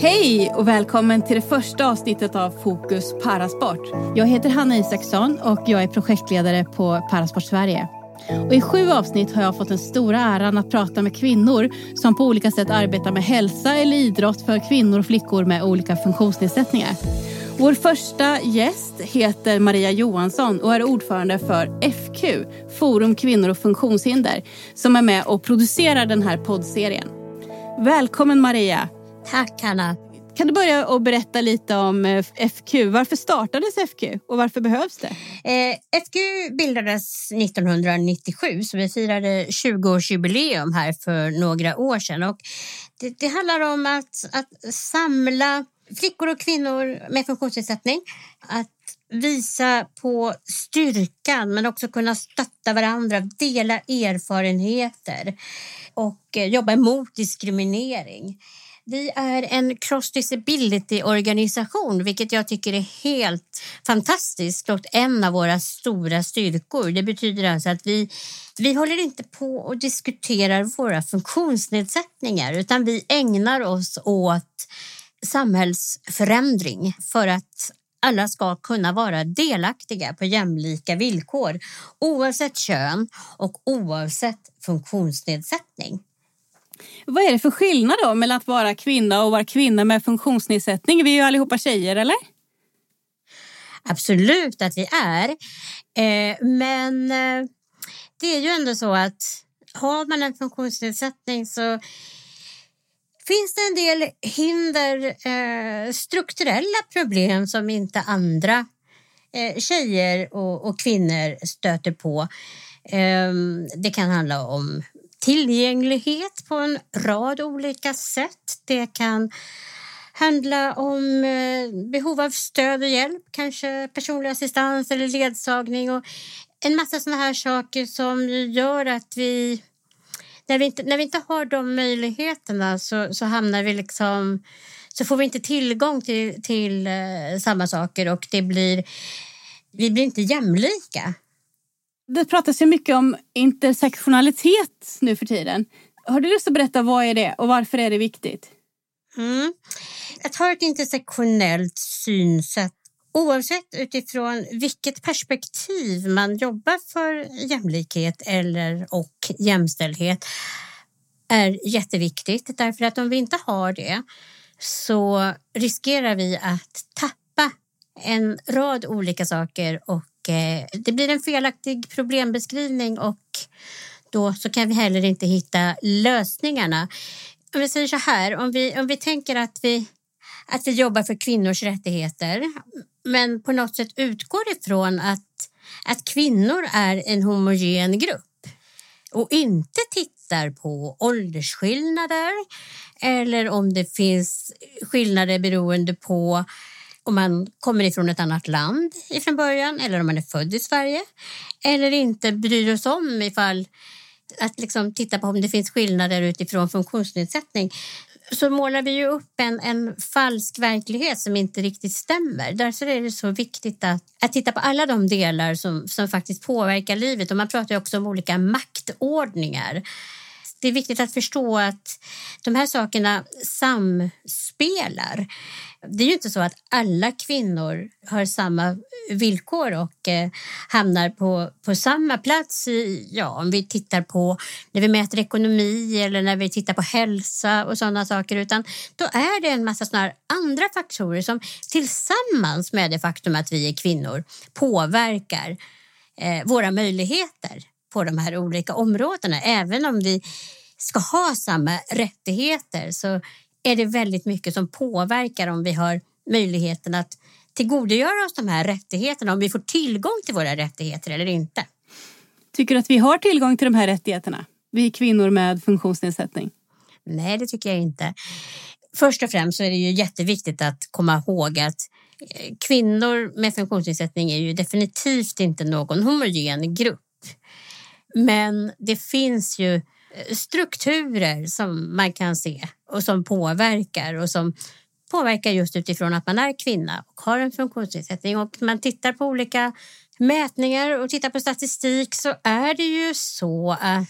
Hej och välkommen till det första avsnittet av Fokus Parasport. Jag heter Hanna Isaksson och jag är projektledare på Parasport Sverige. Och I sju avsnitt har jag fått den stora äran att prata med kvinnor som på olika sätt arbetar med hälsa eller idrott för kvinnor och flickor med olika funktionsnedsättningar. Vår första gäst heter Maria Johansson och är ordförande för FQ, Forum Kvinnor och Funktionshinder, som är med och producerar den här poddserien. Välkommen Maria! Tack Hanna! Kan du börja och berätta lite om eh, FQ? Varför startades FQ och varför behövs det? Eh, FQ bildades 1997 så vi firade 20-årsjubileum här för några år sedan. Och det, det handlar om att, att samla flickor och kvinnor med funktionsnedsättning. Att visa på styrkan men också kunna stötta varandra, dela erfarenheter och eh, jobba emot diskriminering. Vi är en cross disability organisation, vilket jag tycker är helt fantastiskt och en av våra stora styrkor. Det betyder alltså att vi, vi håller inte på och diskuterar våra funktionsnedsättningar utan vi ägnar oss åt samhällsförändring för att alla ska kunna vara delaktiga på jämlika villkor oavsett kön och oavsett funktionsnedsättning. Vad är det för skillnad då mellan att vara kvinna och vara kvinna med funktionsnedsättning? Vi är ju allihopa tjejer, eller? Absolut att vi är. Eh, men eh, det är ju ändå så att har man en funktionsnedsättning så finns det en del hinder, eh, strukturella problem som inte andra eh, tjejer och, kvinnor stöter på. Ehm, det kan handla om tillgänglighet på en rad olika sätt. Det kan handla om eh, behov av stöd och hjälp, kanske personlig assistans eller ledsagning och en massa sådana här saker som gör att vi när vi inte, när vi inte har de möjligheterna så, så hamnar vi liksom så får vi inte tillgång till, till eh, samma saker och det blir, vi blir inte jämlika. Det pratas ju mycket om intersektionalitet nu för tiden. Har du lust att berätta vad är det och varför är det viktigt? Mm. Att ha ett intersektionellt synsätt oavsett utifrån vilket perspektiv man jobbar för jämlikhet eller och jämställdhet är jätteviktigt. Därför att om vi inte har det så riskerar vi att tappa en rad olika saker och Eh, det blir en felaktig problembeskrivning och då så kan vi heller inte hitta lösningarna. Om vi säger så här, om vi, om vi tänker att vi, att vi jobbar för kvinnors rättigheter men på något sätt utgår ifrån att, att kvinnor är en homogen grupp och inte tittar på åldersskillnader eller om det finns skillnader beroende på om man kommer ifrån ett annat land ifrån början eller om man är född i Sverige eller inte bryr oss om ifall att liksom titta på om det finns skillnader utifrån funktionsnedsättning så målar vi ju upp en, en falsk verklighet som inte riktigt stämmer. Därför är det så viktigt att, att titta på alla de delar som, som faktiskt påverkar livet. Och man pratar också om olika maktordningar. Det är viktigt att förstå att de här sakerna samspelar det är ju inte så att alla kvinnor har samma villkor och eh, hamnar på, på samma plats. I, ja, om vi tittar på när vi mäter ekonomi eller när vi tittar på hälsa och sådana saker. Utan då är det en massa såna andra faktorer som tillsammans med det faktum att vi är kvinnor påverkar eh, våra möjligheter på de här olika områdena. Även om vi ska ha samma rättigheter så är det väldigt mycket som påverkar om vi har möjligheten att tillgodogöra oss de här rättigheterna, om vi får tillgång till våra rättigheter eller inte. Tycker du att vi har tillgång till de här rättigheterna? Vi kvinnor med funktionsnedsättning? Nej, det tycker jag inte. Först och främst så är det ju jätteviktigt att komma ihåg att eh, kvinnor med funktionsnedsättning är ju definitivt inte någon homogen grupp. Men det finns ju eh, strukturer som man kan se och som påverkar och som påverkar just utifrån att man är kvinna och har en funktionsnedsättning. Och man tittar på olika mätningar och tittar på statistik så är det ju så att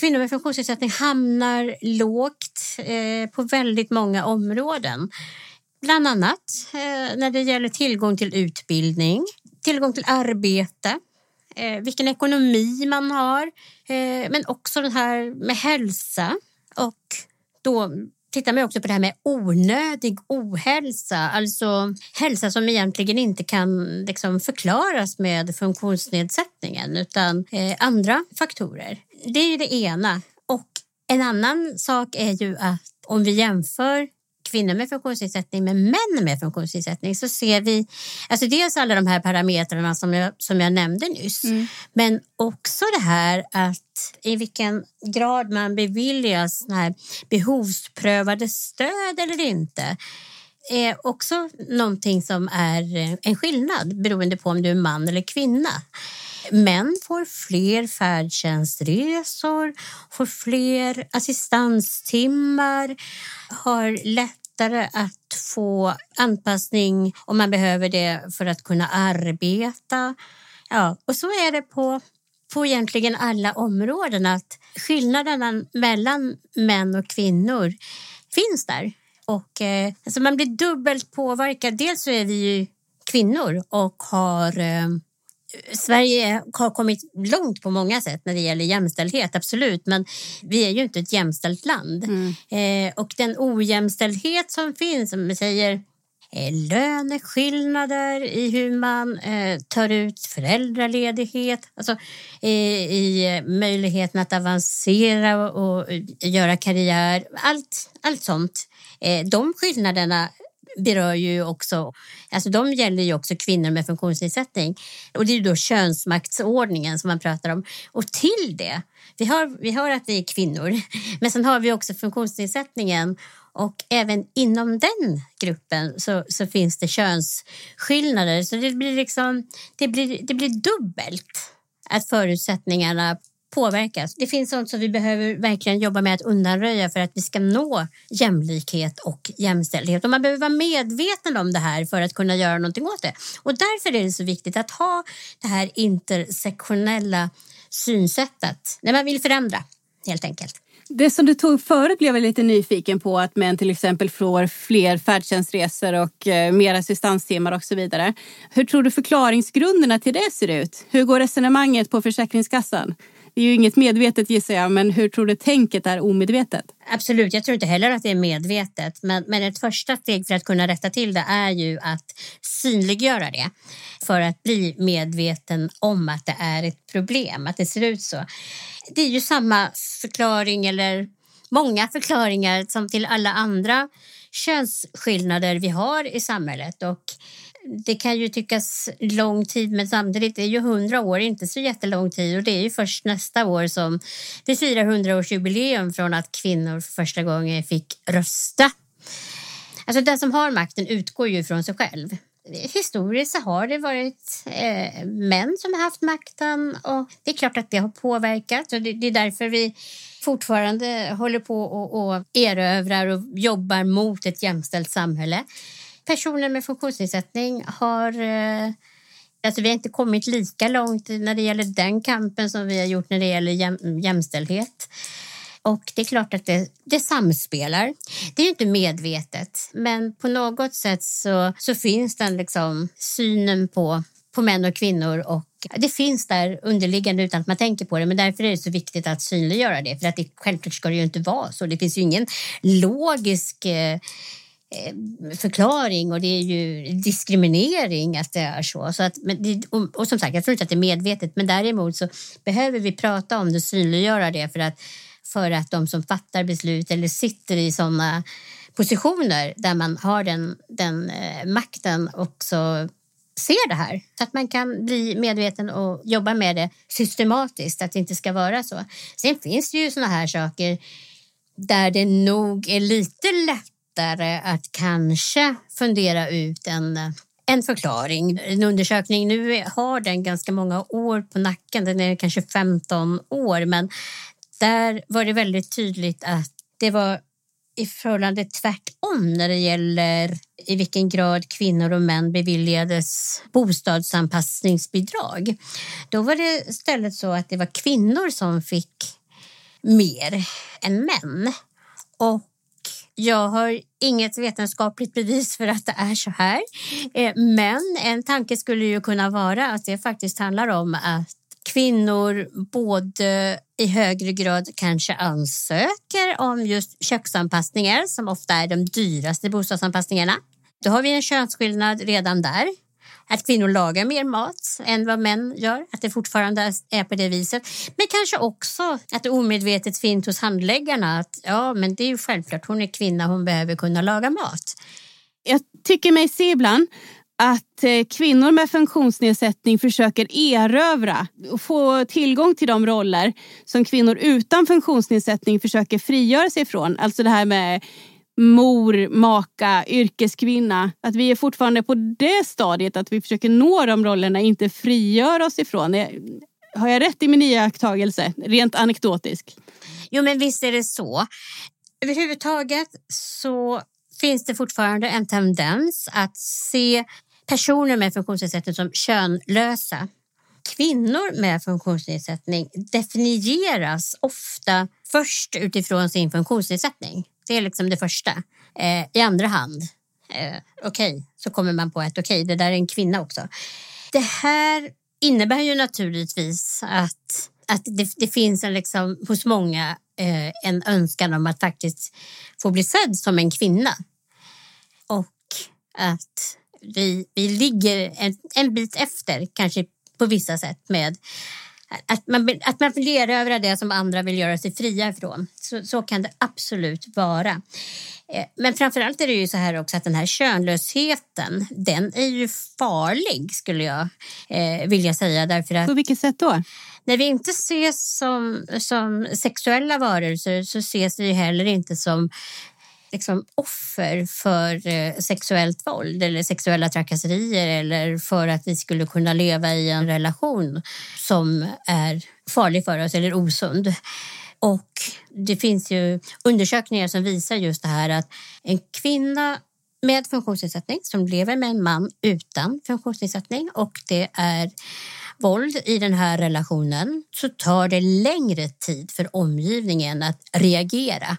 kvinnor med funktionsnedsättning hamnar lågt eh, på väldigt många områden. Bland annat eh, när det gäller tillgång till utbildning, tillgång till arbete, eh, vilken ekonomi man har, eh, men också det här med hälsa och då tittar man också på det här med onödig ohälsa, alltså hälsa som egentligen inte kan liksom förklaras med funktionsnedsättningen utan eh, andra faktorer. Det är ju det ena. Och en annan sak är ju att om vi jämför kvinnor med funktionsnedsättning med män med funktionsnedsättning så ser vi alltså dels alla de här parametrarna som jag, som jag nämnde nyss mm. men också det här att i vilken grad man beviljas här behovsprövade stöd eller inte är också någonting som är en skillnad beroende på om du är man eller kvinna. Män får fler färdtjänstresor, får fler assistanstimmar, har lättare att få anpassning om man behöver det för att kunna arbeta. Ja, och så är det på, på egentligen alla områden att skillnaderna mellan män och kvinnor finns där. Och, eh, alltså man blir dubbelt påverkad. Dels så är vi ju kvinnor och har eh, Sverige har kommit långt på många sätt när det gäller jämställdhet, absolut. Men vi är ju inte ett jämställt land. Mm. Eh, och den ojämställdhet som finns, som vi säger eh, löneskillnader i hur man eh, tar ut föräldraledighet, alltså eh, i möjligheten att avancera och, och göra karriär. Allt, allt sånt. Eh, de skillnaderna berör ju också, alltså de gäller ju också kvinnor med funktionsnedsättning. Och det är ju då könsmaktsordningen som man pratar om. Och till det, vi hör vi hör att vi är kvinnor, men sen har vi också funktionsnedsättningen och även inom den gruppen så, så finns det könsskillnader. Så det blir, liksom, det blir, det blir dubbelt att förutsättningarna påverkas. Det finns sånt som vi behöver verkligen jobba med att undanröja för att vi ska nå jämlikhet och jämställdhet. Och man behöver vara medveten om det här för att kunna göra någonting åt det. Och därför är det så viktigt att ha det här intersektionella synsättet när man vill förändra helt enkelt. Det som du tog förut blev jag lite nyfiken på att män till exempel får fler färdtjänstresor och eh, mer assistanstimmar och så vidare. Hur tror du förklaringsgrunderna till det ser ut? Hur går resonemanget på Försäkringskassan? Det är ju inget medvetet gissar jag, men hur tror du tänket är omedvetet? Absolut, jag tror inte heller att det är medvetet. Men, men ett första steg för att kunna rätta till det är ju att synliggöra det. För att bli medveten om att det är ett problem, att det ser ut så. Det är ju samma förklaring eller många förklaringar som till alla andra könsskillnader vi har i samhället. Och det kan ju tyckas lång tid men samtidigt är ju hundra år inte så jättelång tid och det är ju först nästa år som det firar hundraårsjubileum från att kvinnor för första gången fick rösta. Alltså den som har makten utgår ju från sig själv. Historiskt så har det varit eh, män som har haft makten och det är klart att det har påverkat och det, det är därför vi fortfarande håller på och, och erövrar och jobbar mot ett jämställt samhälle personer med funktionsnedsättning har eh, Alltså vi har inte kommit lika långt när det gäller den kampen som vi har gjort när det gäller jäm, jämställdhet. Och det är klart att det, det samspelar. Det är inte medvetet, men på något sätt så, så finns den liksom synen på, på män och kvinnor och det finns där underliggande utan att man tänker på det. Men därför är det så viktigt att synliggöra det. För att det, självklart ska det ju inte vara så. Det finns ju ingen logisk Eh, Eh, förklaring och det är ju diskriminering att det är så. så att, det, och, och, som sagt, jag tror inte att det är medvetet, men däremot så behöver vi prata om det, synliggöra det för att, för att de som fattar beslut eller sitter i sådana positioner där man har den, den eh, makten också ser det här. Så att man kan bli medveten och jobba med det systematiskt, att det inte ska vara så. Sen finns det ju sådana här saker där det nog är lite lätt lättare att kanske fundera ut en, en förklaring. En undersökning, nu har den ganska många år på nacken, den är kanske 15 år, men där var det väldigt tydligt att det var i förhållande tvärtom när det gäller i vilken grad kvinnor och män beviljades bostadsanpassningsbidrag. Då var det istället så att det var kvinnor som fick mer än män. Och jag har inget vetenskapligt bevis för att det är så här. Eh, men en tanke skulle ju kunna vara att det faktiskt handlar om att kvinnor både i högre grad kanske ansöker om just köksanpassningar som ofta är de dyraste bostadsanpassningarna. Då har vi en könsskillnad redan där att kvinnor lagar mer mat än vad män gör, att det fortfarande är på det viset. Men kanske också att det omedvetet finns hos handläggarna att ja, men det är ju självklart, hon är kvinna, hon behöver kunna laga mat. Jag tycker mig se ibland att eh, kvinnor med funktionsnedsättning försöker erövra och få tillgång till de roller som kvinnor utan funktionsnedsättning försöker frigöra sig från. Alltså det här med mor, maka, yrkeskvinna. Att vi är fortfarande på det stadiet att vi försöker nå de rollerna, inte frigöra oss ifrån. Har jag rätt i min iakttagelse, rent anekdotisk? Jo, men visst är det så. Överhuvudtaget så finns det fortfarande en tendens att se personer med funktionsnedsättning som könlösa. Kvinnor med funktionsnedsättning definieras ofta först utifrån sin funktionsnedsättning. Det är liksom det första. Eh, I andra hand, eh, okej, okay, så kommer man på att okej, okay, det där är en kvinna också. Det här innebär ju naturligtvis att, att det, det finns en liksom, hos många eh, en önskan om att faktiskt få bli sedd som en kvinna. Och att vi, vi ligger en, en bit efter, kanske på vissa sätt med att man, att man vill erövra det som andra vill göra sig fria ifrån. Så, så kan det absolut vara. Eh, men framförallt är det ju så här också att den här könlösheten, den är ju farlig skulle jag eh, vilja säga. Därför att På vilket sätt då? När vi inte ses som, som sexuella varelser så ses vi heller inte som liksom offer för eh, sexuellt våld eller sexuella trakasserier eller för att vi skulle kunna leva i en relation som är farlig för oss eller osund. Och det finns ju undersökningar som visar just det här att en kvinna med funktionsnedsättning som lever med en man utan funktionsnedsättning och det är våld i den här relationen så tar det längre tid för omgivningen att reagera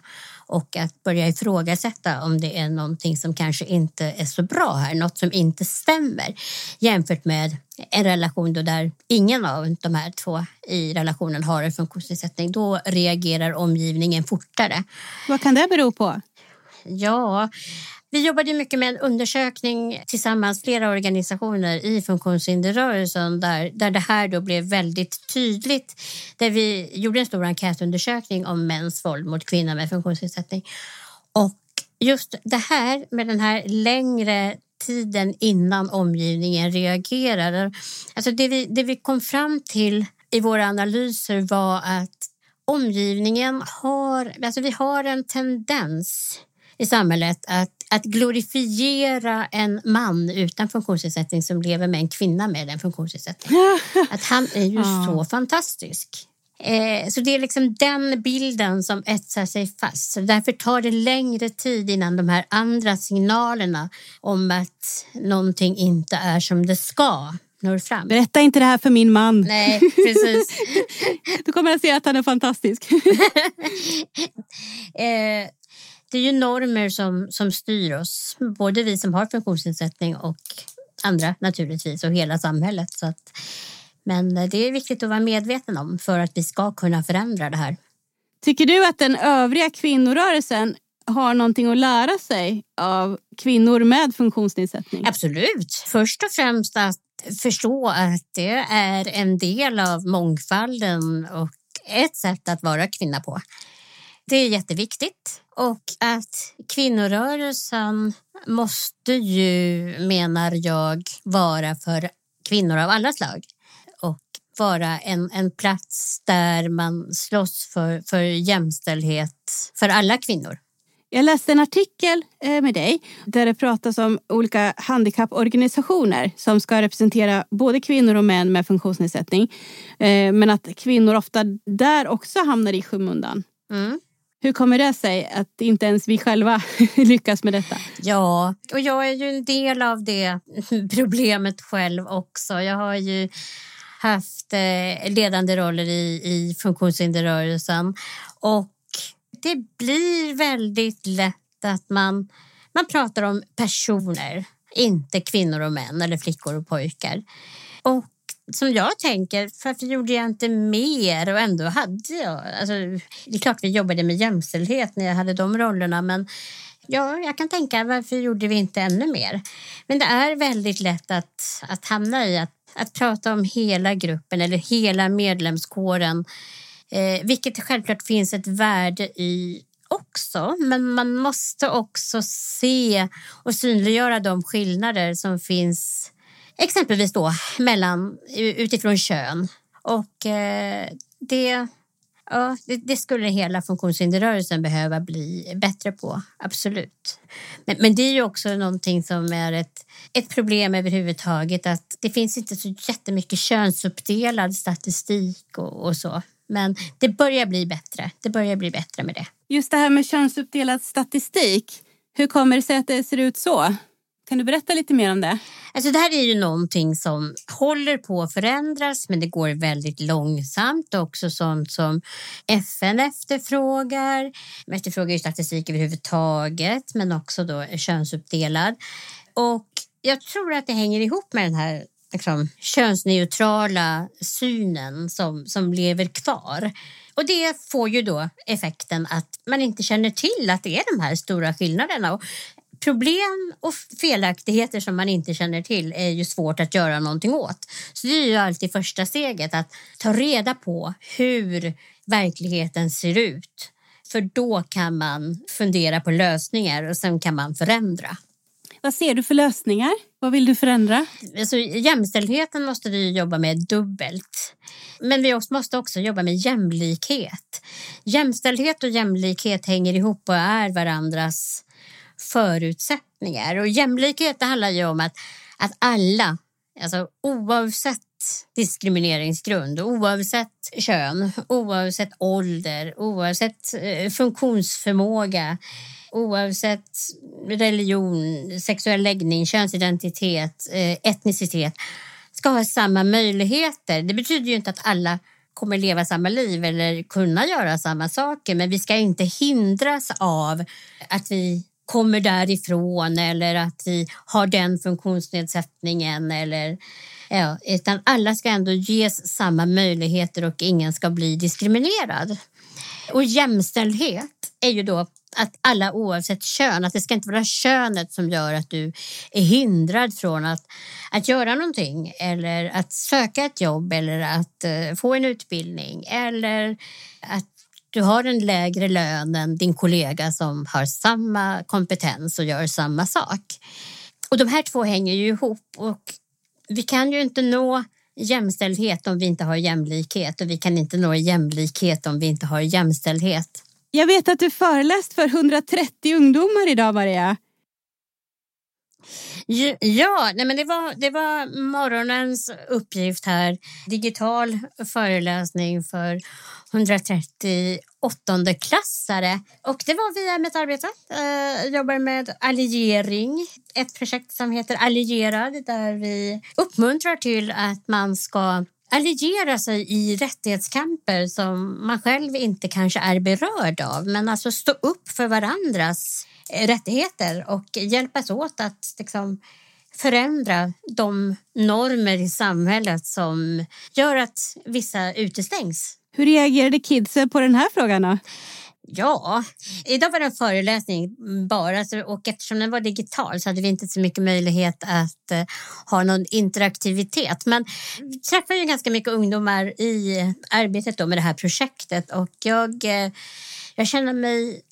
och att börja ifrågasätta om det är någonting som kanske inte är så bra här, något som inte stämmer jämfört med en relation där ingen av de här två i relationen har en funktionsnedsättning. Då reagerar omgivningen fortare. Vad kan det bero på? Ja, vi jobbade mycket med en undersökning tillsammans, flera organisationer i funktionshinderrörelsen där, där det här då blev väldigt tydligt. Där vi gjorde en stor enkätundersökning om mäns våld mot kvinnor med funktionsnedsättning. Och just det här med den här längre tiden innan omgivningen reagerar. Alltså det, vi, det vi kom fram till i våra analyser var att omgivningen har, alltså vi har en tendens i samhället att, att glorifiera en man utan funktionsnedsättning som lever med en kvinna med en funktionsnedsättning. Att han är ju ja. så fantastisk. Eh, så det är liksom den bilden som etsar sig fast. Så därför tar det längre tid innan de här andra signalerna om att någonting inte är som det ska når fram. Berätta inte det här för min man. Nej, precis. Då kommer jag se att han är fantastisk. eh, det är ju normer som, som styr oss, både vi som har funktionsnedsättning och andra naturligtvis och hela samhället. Så att, men det är viktigt att vara medveten om för att vi ska kunna förändra det här. Tycker du att den övriga kvinnorörelsen har någonting att lära sig av kvinnor med funktionsnedsättning? Absolut. Först och främst att förstå att det är en del av mångfalden och ett sätt att vara kvinna på. Det är jätteviktigt och att kvinnorörelsen måste ju, menar jag, vara för kvinnor av alla slag och vara en, en plats där man slåss för, för jämställdhet för alla kvinnor. Jag läste en artikel eh, med dig där det pratas om olika handikapporganisationer som ska representera både kvinnor och män med funktionsnedsättning. Eh, men att kvinnor ofta där också hamnar i skymundan. Mm. Hur kommer det sig att inte ens vi själva lyckas med detta? Ja, och jag är ju en del av det problemet själv också. Jag har ju haft eh, ledande roller i, i funktionshinderrörelsen Och det blir väldigt lätt att man, man pratar om personer, inte kvinnor och män eller flickor och pojkar. Och som jag tänker, varför gjorde jag inte mer? Och ändå hade jag... Alltså, det är klart vi jobbade med jämställdhet när jag hade de rollerna men ja, jag kan tänka varför gjorde vi inte ännu mer? Men det är väldigt lätt att, att hamna i att, att prata om hela gruppen eller hela medlemskåren eh, vilket det självklart finns ett värde i också. Men man måste också se och synliggöra de skillnader som finns exempelvis då mellan, utifrån kön. Och eh, det, ja, det, det, skulle hela funktionshinderrörelsen behöva bli bättre på, absolut. Men, men, det är ju också någonting som är ett, ett problem överhuvudtaget att det finns inte så jättemycket könsuppdelad statistik och, och så. Men det börjar bli bättre. Det börjar bli bättre med det. Just det här med könsuppdelad statistik. Hur kommer det sig att det ser ut så? Kan du berätta lite mer om det? Alltså det här är ju någonting som håller på att förändras men det går väldigt långsamt. Också sånt som FN efterfrågar. De efterfrågar ju statistik överhuvudtaget men också då könsuppdelad. Och jag tror att det hänger ihop med den här liksom, könsneutrala synen som, som lever kvar. Och det får ju då effekten att man inte känner till att det är de här stora skillnaderna. Och problem och felaktigheter som man inte känner till är ju svårt att göra någonting åt. Så det är ju alltid första steget att ta reda på hur verkligheten ser ut. För då kan man fundera på lösningar och sen kan man förändra. Vad ser du för lösningar? Vad vill du förändra? Alltså, jämställdheten måste vi jobba med dubbelt. Men vi måste också jobba med jämlikhet. Jämställdhet och jämlikhet hänger ihop och är varandras förutsättningar. Och jämlikhet det handlar ju om att, att alla, alltså oavsett diskrimineringsgrund, oavsett kön, oavsett ålder, oavsett eh, funktionsförmåga, oavsett religion, sexuell läggning, könsidentitet, eh, etnicitet ska ha samma möjligheter. Det betyder ju inte att alla kommer leva samma liv eller kunna göra samma saker men vi ska inte hindras av att vi kommer därifrån eller att vi har den funktionsnedsättningen eller ja, utan alla ska ändå ges samma möjligheter och ingen ska bli diskriminerad. Och jämställdhet är ju då att alla oavsett kön, att det ska inte vara könet som gör att du är hindrad från att, att göra någonting eller att söka ett jobb eller att eh, få en utbildning eller att du har en lägre lön än din kollega som har samma kompetens och gör samma sak. Och de här två hänger ju ihop och vi kan ju inte nå jämställdhet om vi inte har jämlikhet och vi kan inte nå jämlikhet om vi inte har jämställdhet. Jag vet att du föreläst för 130 ungdomar idag, Maria. Ja, nej men det, var, det var morgonens uppgift här. Digital föreläsning för 138 klassare Och det var via mitt arbete. Jag jobbar med alliering, ett projekt som heter Allierad där vi uppmuntrar till att man ska alliera sig i rättighetskamper som man själv inte kanske är berörd av men alltså stå upp för varandras rättigheter och hjälpas åt att liksom, förändra de normer i samhället som gör att vissa utestängs. Hur reagerade kidsen på den här frågan? Då? Ja, idag var det en föreläsning bara och eftersom den var digital så hade vi inte så mycket möjlighet att uh, ha någon interaktivitet. Men vi träffar ju ganska mycket ungdomar i arbetet då med det här projektet och jag, uh, jag känner mig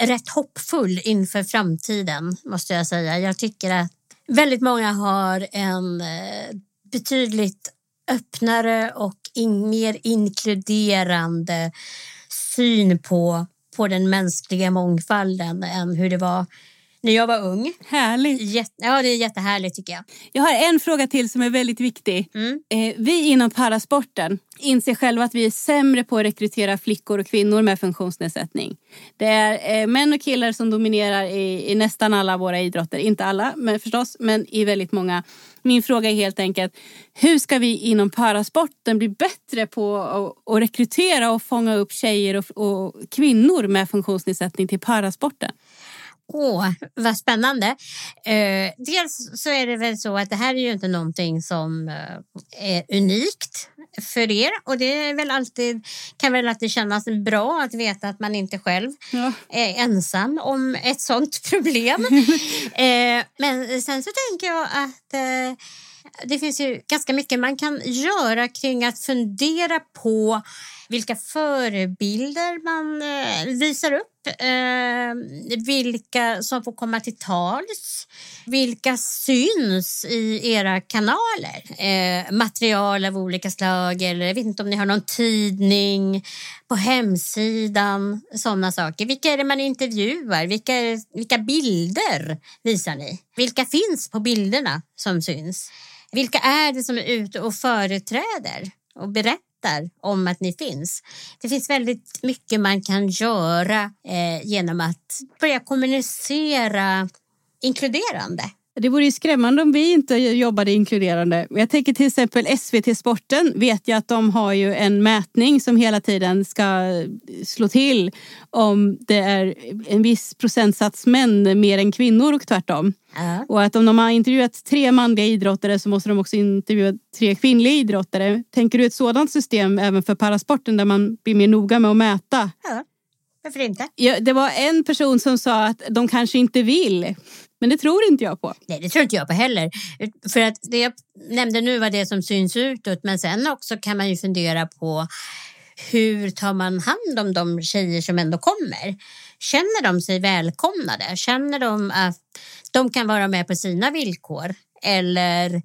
rätt hoppfull inför framtiden måste jag säga. Jag tycker att väldigt många har en eh, betydligt öppnare och in, mer inkluderande syn på på den mänskliga mångfalden än hur det var när jag var ung. Härligt. Jätte, ja, det är jättehärligt tycker jag. Jag har en fråga till som är väldigt viktig. Mm. Eh, vi inom parasporten inser själva att vi är sämre på att rekrytera flickor och kvinnor med funktionsnedsättning. Det är eh, män och killar som dominerar i, i nästan alla våra idrotter. Inte alla men förstås, men i väldigt många. Min fråga är helt enkelt, hur ska vi inom parasporten bli bättre på att, rekrytera och fånga upp tjejer och, och kvinnor med funktionsnedsättning till parasporten? Åh, vad spännande. Eh, dels så är det väl så att det här är ju inte någonting som eh, är unikt för er och det är väl alltid, kan väl alltid kännas bra att veta att man inte själv Ja. är ensam om ett sånt problem. eh, men sen så tänker jag att eh, det finns ju ganska mycket man kan göra kring att fundera på vilka förebilder man eh, visar upp. Eh, vilka som får komma till tals. Vilka syns i era kanaler. Eh, material av olika slag eller jag vet inte om ni har någon tidning på hemsidan. Sådana saker. Vilka är det man intervjuar? Vilka, vilka bilder visar ni? Vilka finns på bilderna som syns? Vilka är det som är ute och företräder och berättar om att ni finns? Det finns väldigt mycket man kan göra eh, genom att börja kommunicera inkluderande. Det vore ju skrämmande om vi inte jobbade inkluderande. Jag tänker till exempel SVT Sporten vet jag att de har ju en mätning som hela tiden ska slå till om det är en viss procentsats män mer än kvinnor och tvärtom. Ja. Och att om de har intervjuat tre manliga idrottare så måste de också intervjua tre kvinnliga idrottare. Tänker du ett sådant system även för parasporten där man blir mer noga med att mäta? Ja. Varför inte? Ja, det var en person som sa att de kanske inte vill. Men det tror inte jag på. Nej, det tror inte jag på heller. För att det jag nämnde nu var det som syns utåt, men sen också kan man ju fundera på hur tar man hand om de tjejer som ändå kommer? Känner de sig välkomnade? Känner de att de kan vara med på sina villkor? Eller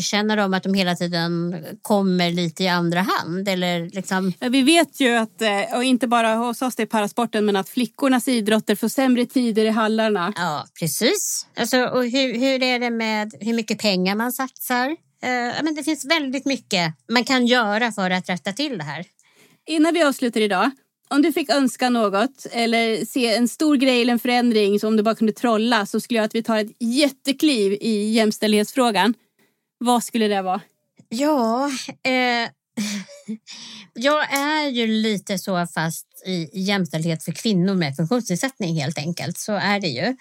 känner de att de hela tiden kommer lite i andra hand? Eller liksom... Ja, vi vet ju att, eh, och inte bara hos oss i parasporten, men att flickornas idrotter får sämre tider i hallarna. Ja, precis. Alltså, och hur, hur är det med hur mycket pengar man satsar? Eh, men det finns väldigt mycket man kan göra för att rätta till det här. Innan vi avslutar idag, om du fick önska något eller se en stor grej eller en förändring som du bara kunde trolla så skulle jag att vi tar ett jättekliv i jämställdhetsfrågan. Vad skulle det vara? Ja, eh, jag är ju lite så fast i jämställdhet för kvinnor med funktionsnedsättning helt enkelt. Så är det ju.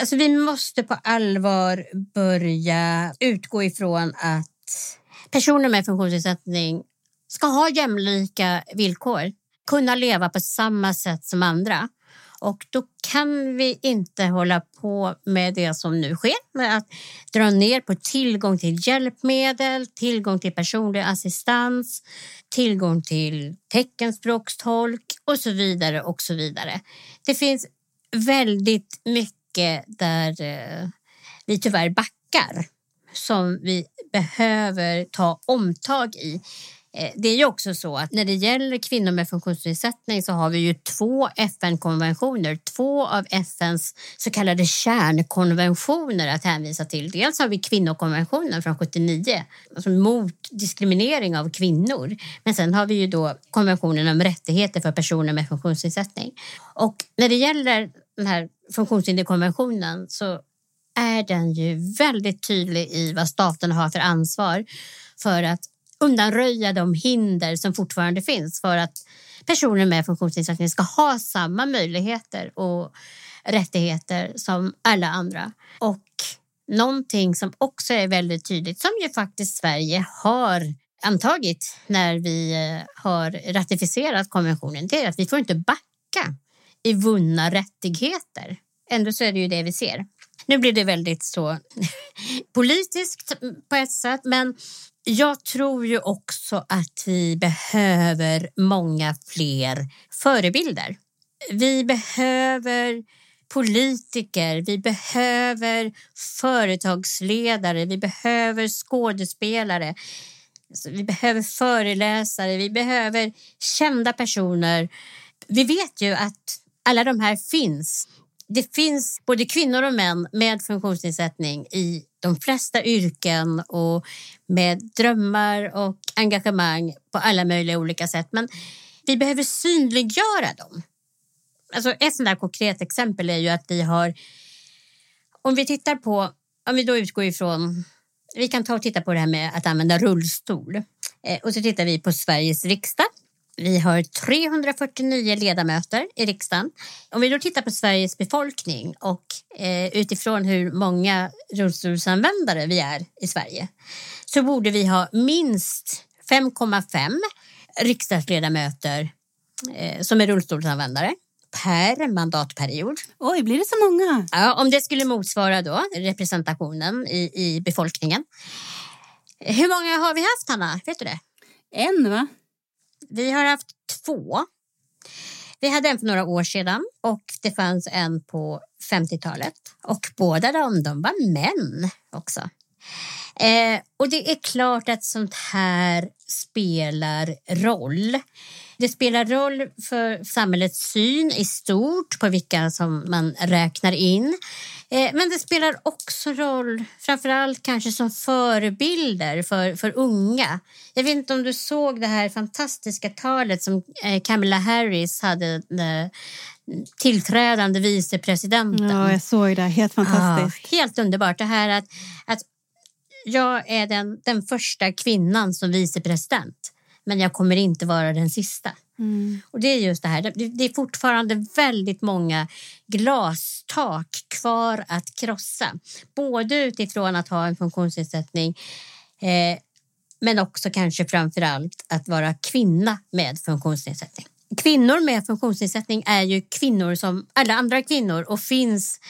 Alltså, vi måste på allvar börja utgå ifrån att personer med funktionsnedsättning ska ha jämlika villkor, kunna leva på samma sätt som andra. Och då kan vi inte hålla på med det som nu sker med att dra ner på tillgång till hjälpmedel, tillgång till personlig assistans, tillgång till teckenspråkstolk och så vidare och så vidare. Det finns väldigt mycket där eh, vi tyvärr backar som vi behöver ta omtag i. Eh, det är ju också så att när det gäller kvinnor med funktionsnedsättning så har vi ju två FN-konventioner, två av FNs så kallade kärnkonventioner att hänvisa till. Dels har vi kvinnokonventionen från 79, alltså mot diskriminering av kvinnor. Men sen har vi ju då konventionen om rättigheter för personer med funktionsnedsättning. Och när det gäller den här funktionshinderkonventionen så är den ju väldigt tydlig i vad staten har för ansvar för att undanröja de hinder som fortfarande finns för att personer med funktionsnedsättning ska ha samma möjligheter och rättigheter som alla andra. Och någonting som också är väldigt tydligt, som ju faktiskt Sverige har antagit när vi eh, har ratificerat konventionen, det är att vi får inte backa i vunna rättigheter. Ändå så är det ju det vi ser. Nu blir det väldigt så politiskt på ett sätt, men jag tror ju också att vi behöver många fler förebilder. Vi behöver politiker, vi behöver företagsledare, vi behöver skådespelare, alltså, vi behöver föreläsare, vi behöver kända personer. Vi vet ju att alla de här finns det finns både kvinnor och män med funktionsnedsättning i de flesta yrken och med drömmar och engagemang på alla möjliga olika sätt. Men vi behöver synliggöra dem. Alltså ett sådant konkret exempel är ju att vi har, om vi tittar på, om vi då utgår ifrån, vi kan ta och titta på det här med att använda rullstol. Eh, och så tittar vi på Sveriges riksdag vi har 349 ledamöter i riksdagen. Om vi då tittar på Sveriges befolkning och eh, utifrån hur många rullstolsanvändare vi är i Sverige så borde vi ha minst 5,5 riksdagsledamöter eh, som är rullstolsanvändare per mandatperiod. Oj, blir det så många? Ja, om det skulle motsvara då representationen i, i befolkningen. Hur många har vi haft, Hanna? Vet du det? En, va? Vi har haft två. Vi hade en för några år sedan och det fanns en på 50-talet. Och båda de, de var män också. Eh, och det är klart att sånt här spelar roll. Det spelar roll för samhällets syn i stort på vilka som man räknar in. Eh, men det spelar också roll, framförallt kanske som förebilder för, för unga. Jag vet inte om du såg det här fantastiska talet som eh, Kamala Harris hade tillträdande vicepresidenten. Ja, jag såg det. Helt fantastiskt. Ja, helt underbart. Det här att, att jag är den, den första kvinnan som vicepresident men jag kommer inte vara den sista. Mm. Och det är just det här, det, det är fortfarande väldigt många glastak kvar att krossa. Både utifrån att ha en funktionsnedsättning eh, men också kanske framför allt att vara kvinna med funktionsnedsättning. Kvinnor med funktionsnedsättning är ju kvinnor som alla andra kvinnor och finns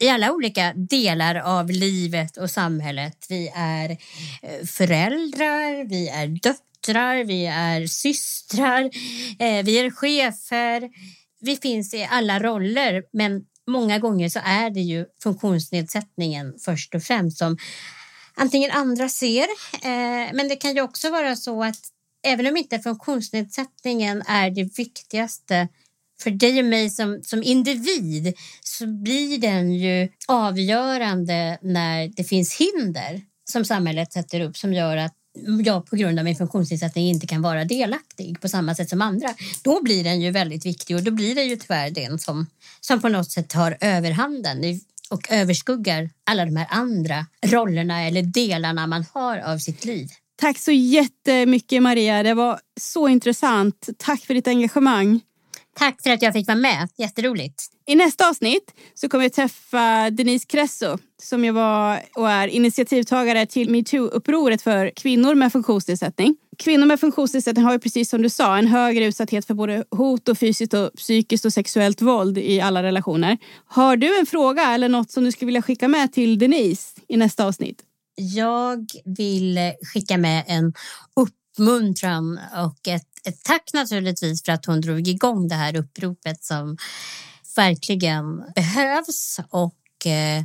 i alla olika delar av livet och samhället. Vi är eh, föräldrar, vi är döttrar vi är systrar, eh, vi är chefer. Vi finns i alla roller, men många gånger så är det ju funktionsnedsättningen först och främst som antingen andra ser, eh, men det kan ju också vara så att även om inte funktionsnedsättningen är det viktigaste för dig och mig som, som individ så blir den ju avgörande när det finns hinder som samhället sätter upp som gör att jag på grund av min funktionsnedsättning inte kan vara delaktig på samma sätt som andra. Då blir den ju väldigt viktig och då blir det ju tyvärr den som, som på något sätt tar överhanden och överskuggar alla de här andra rollerna eller delarna man har av sitt liv. Tack så jättemycket Maria. Det var så intressant. Tack för ditt engagemang. Tack för att jag fick vara med. Jätteroligt. I nästa avsnitt så kommer jag träffa Denise Cresso som jag var och är initiativtagare till metoo-upproret för kvinnor med funktionsnedsättning. Kvinnor med funktionsnedsättning har ju precis som du sa en högre utsatthet för både hot och fysiskt och psykiskt och sexuellt våld i alla relationer. Har du en fråga eller något som du skulle vilja skicka med till Denise i nästa avsnitt? Jag vill skicka med en uppmuntran och ett ett tack naturligtvis för att hon drog igång det här uppropet som verkligen behövs och eh,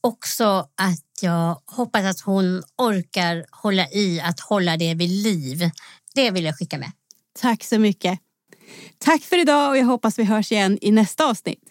också att jag hoppas att hon orkar hålla i att hålla det vid liv. Det vill jag skicka med. Tack så mycket. Tack för idag och jag hoppas vi hörs igen i nästa avsnitt.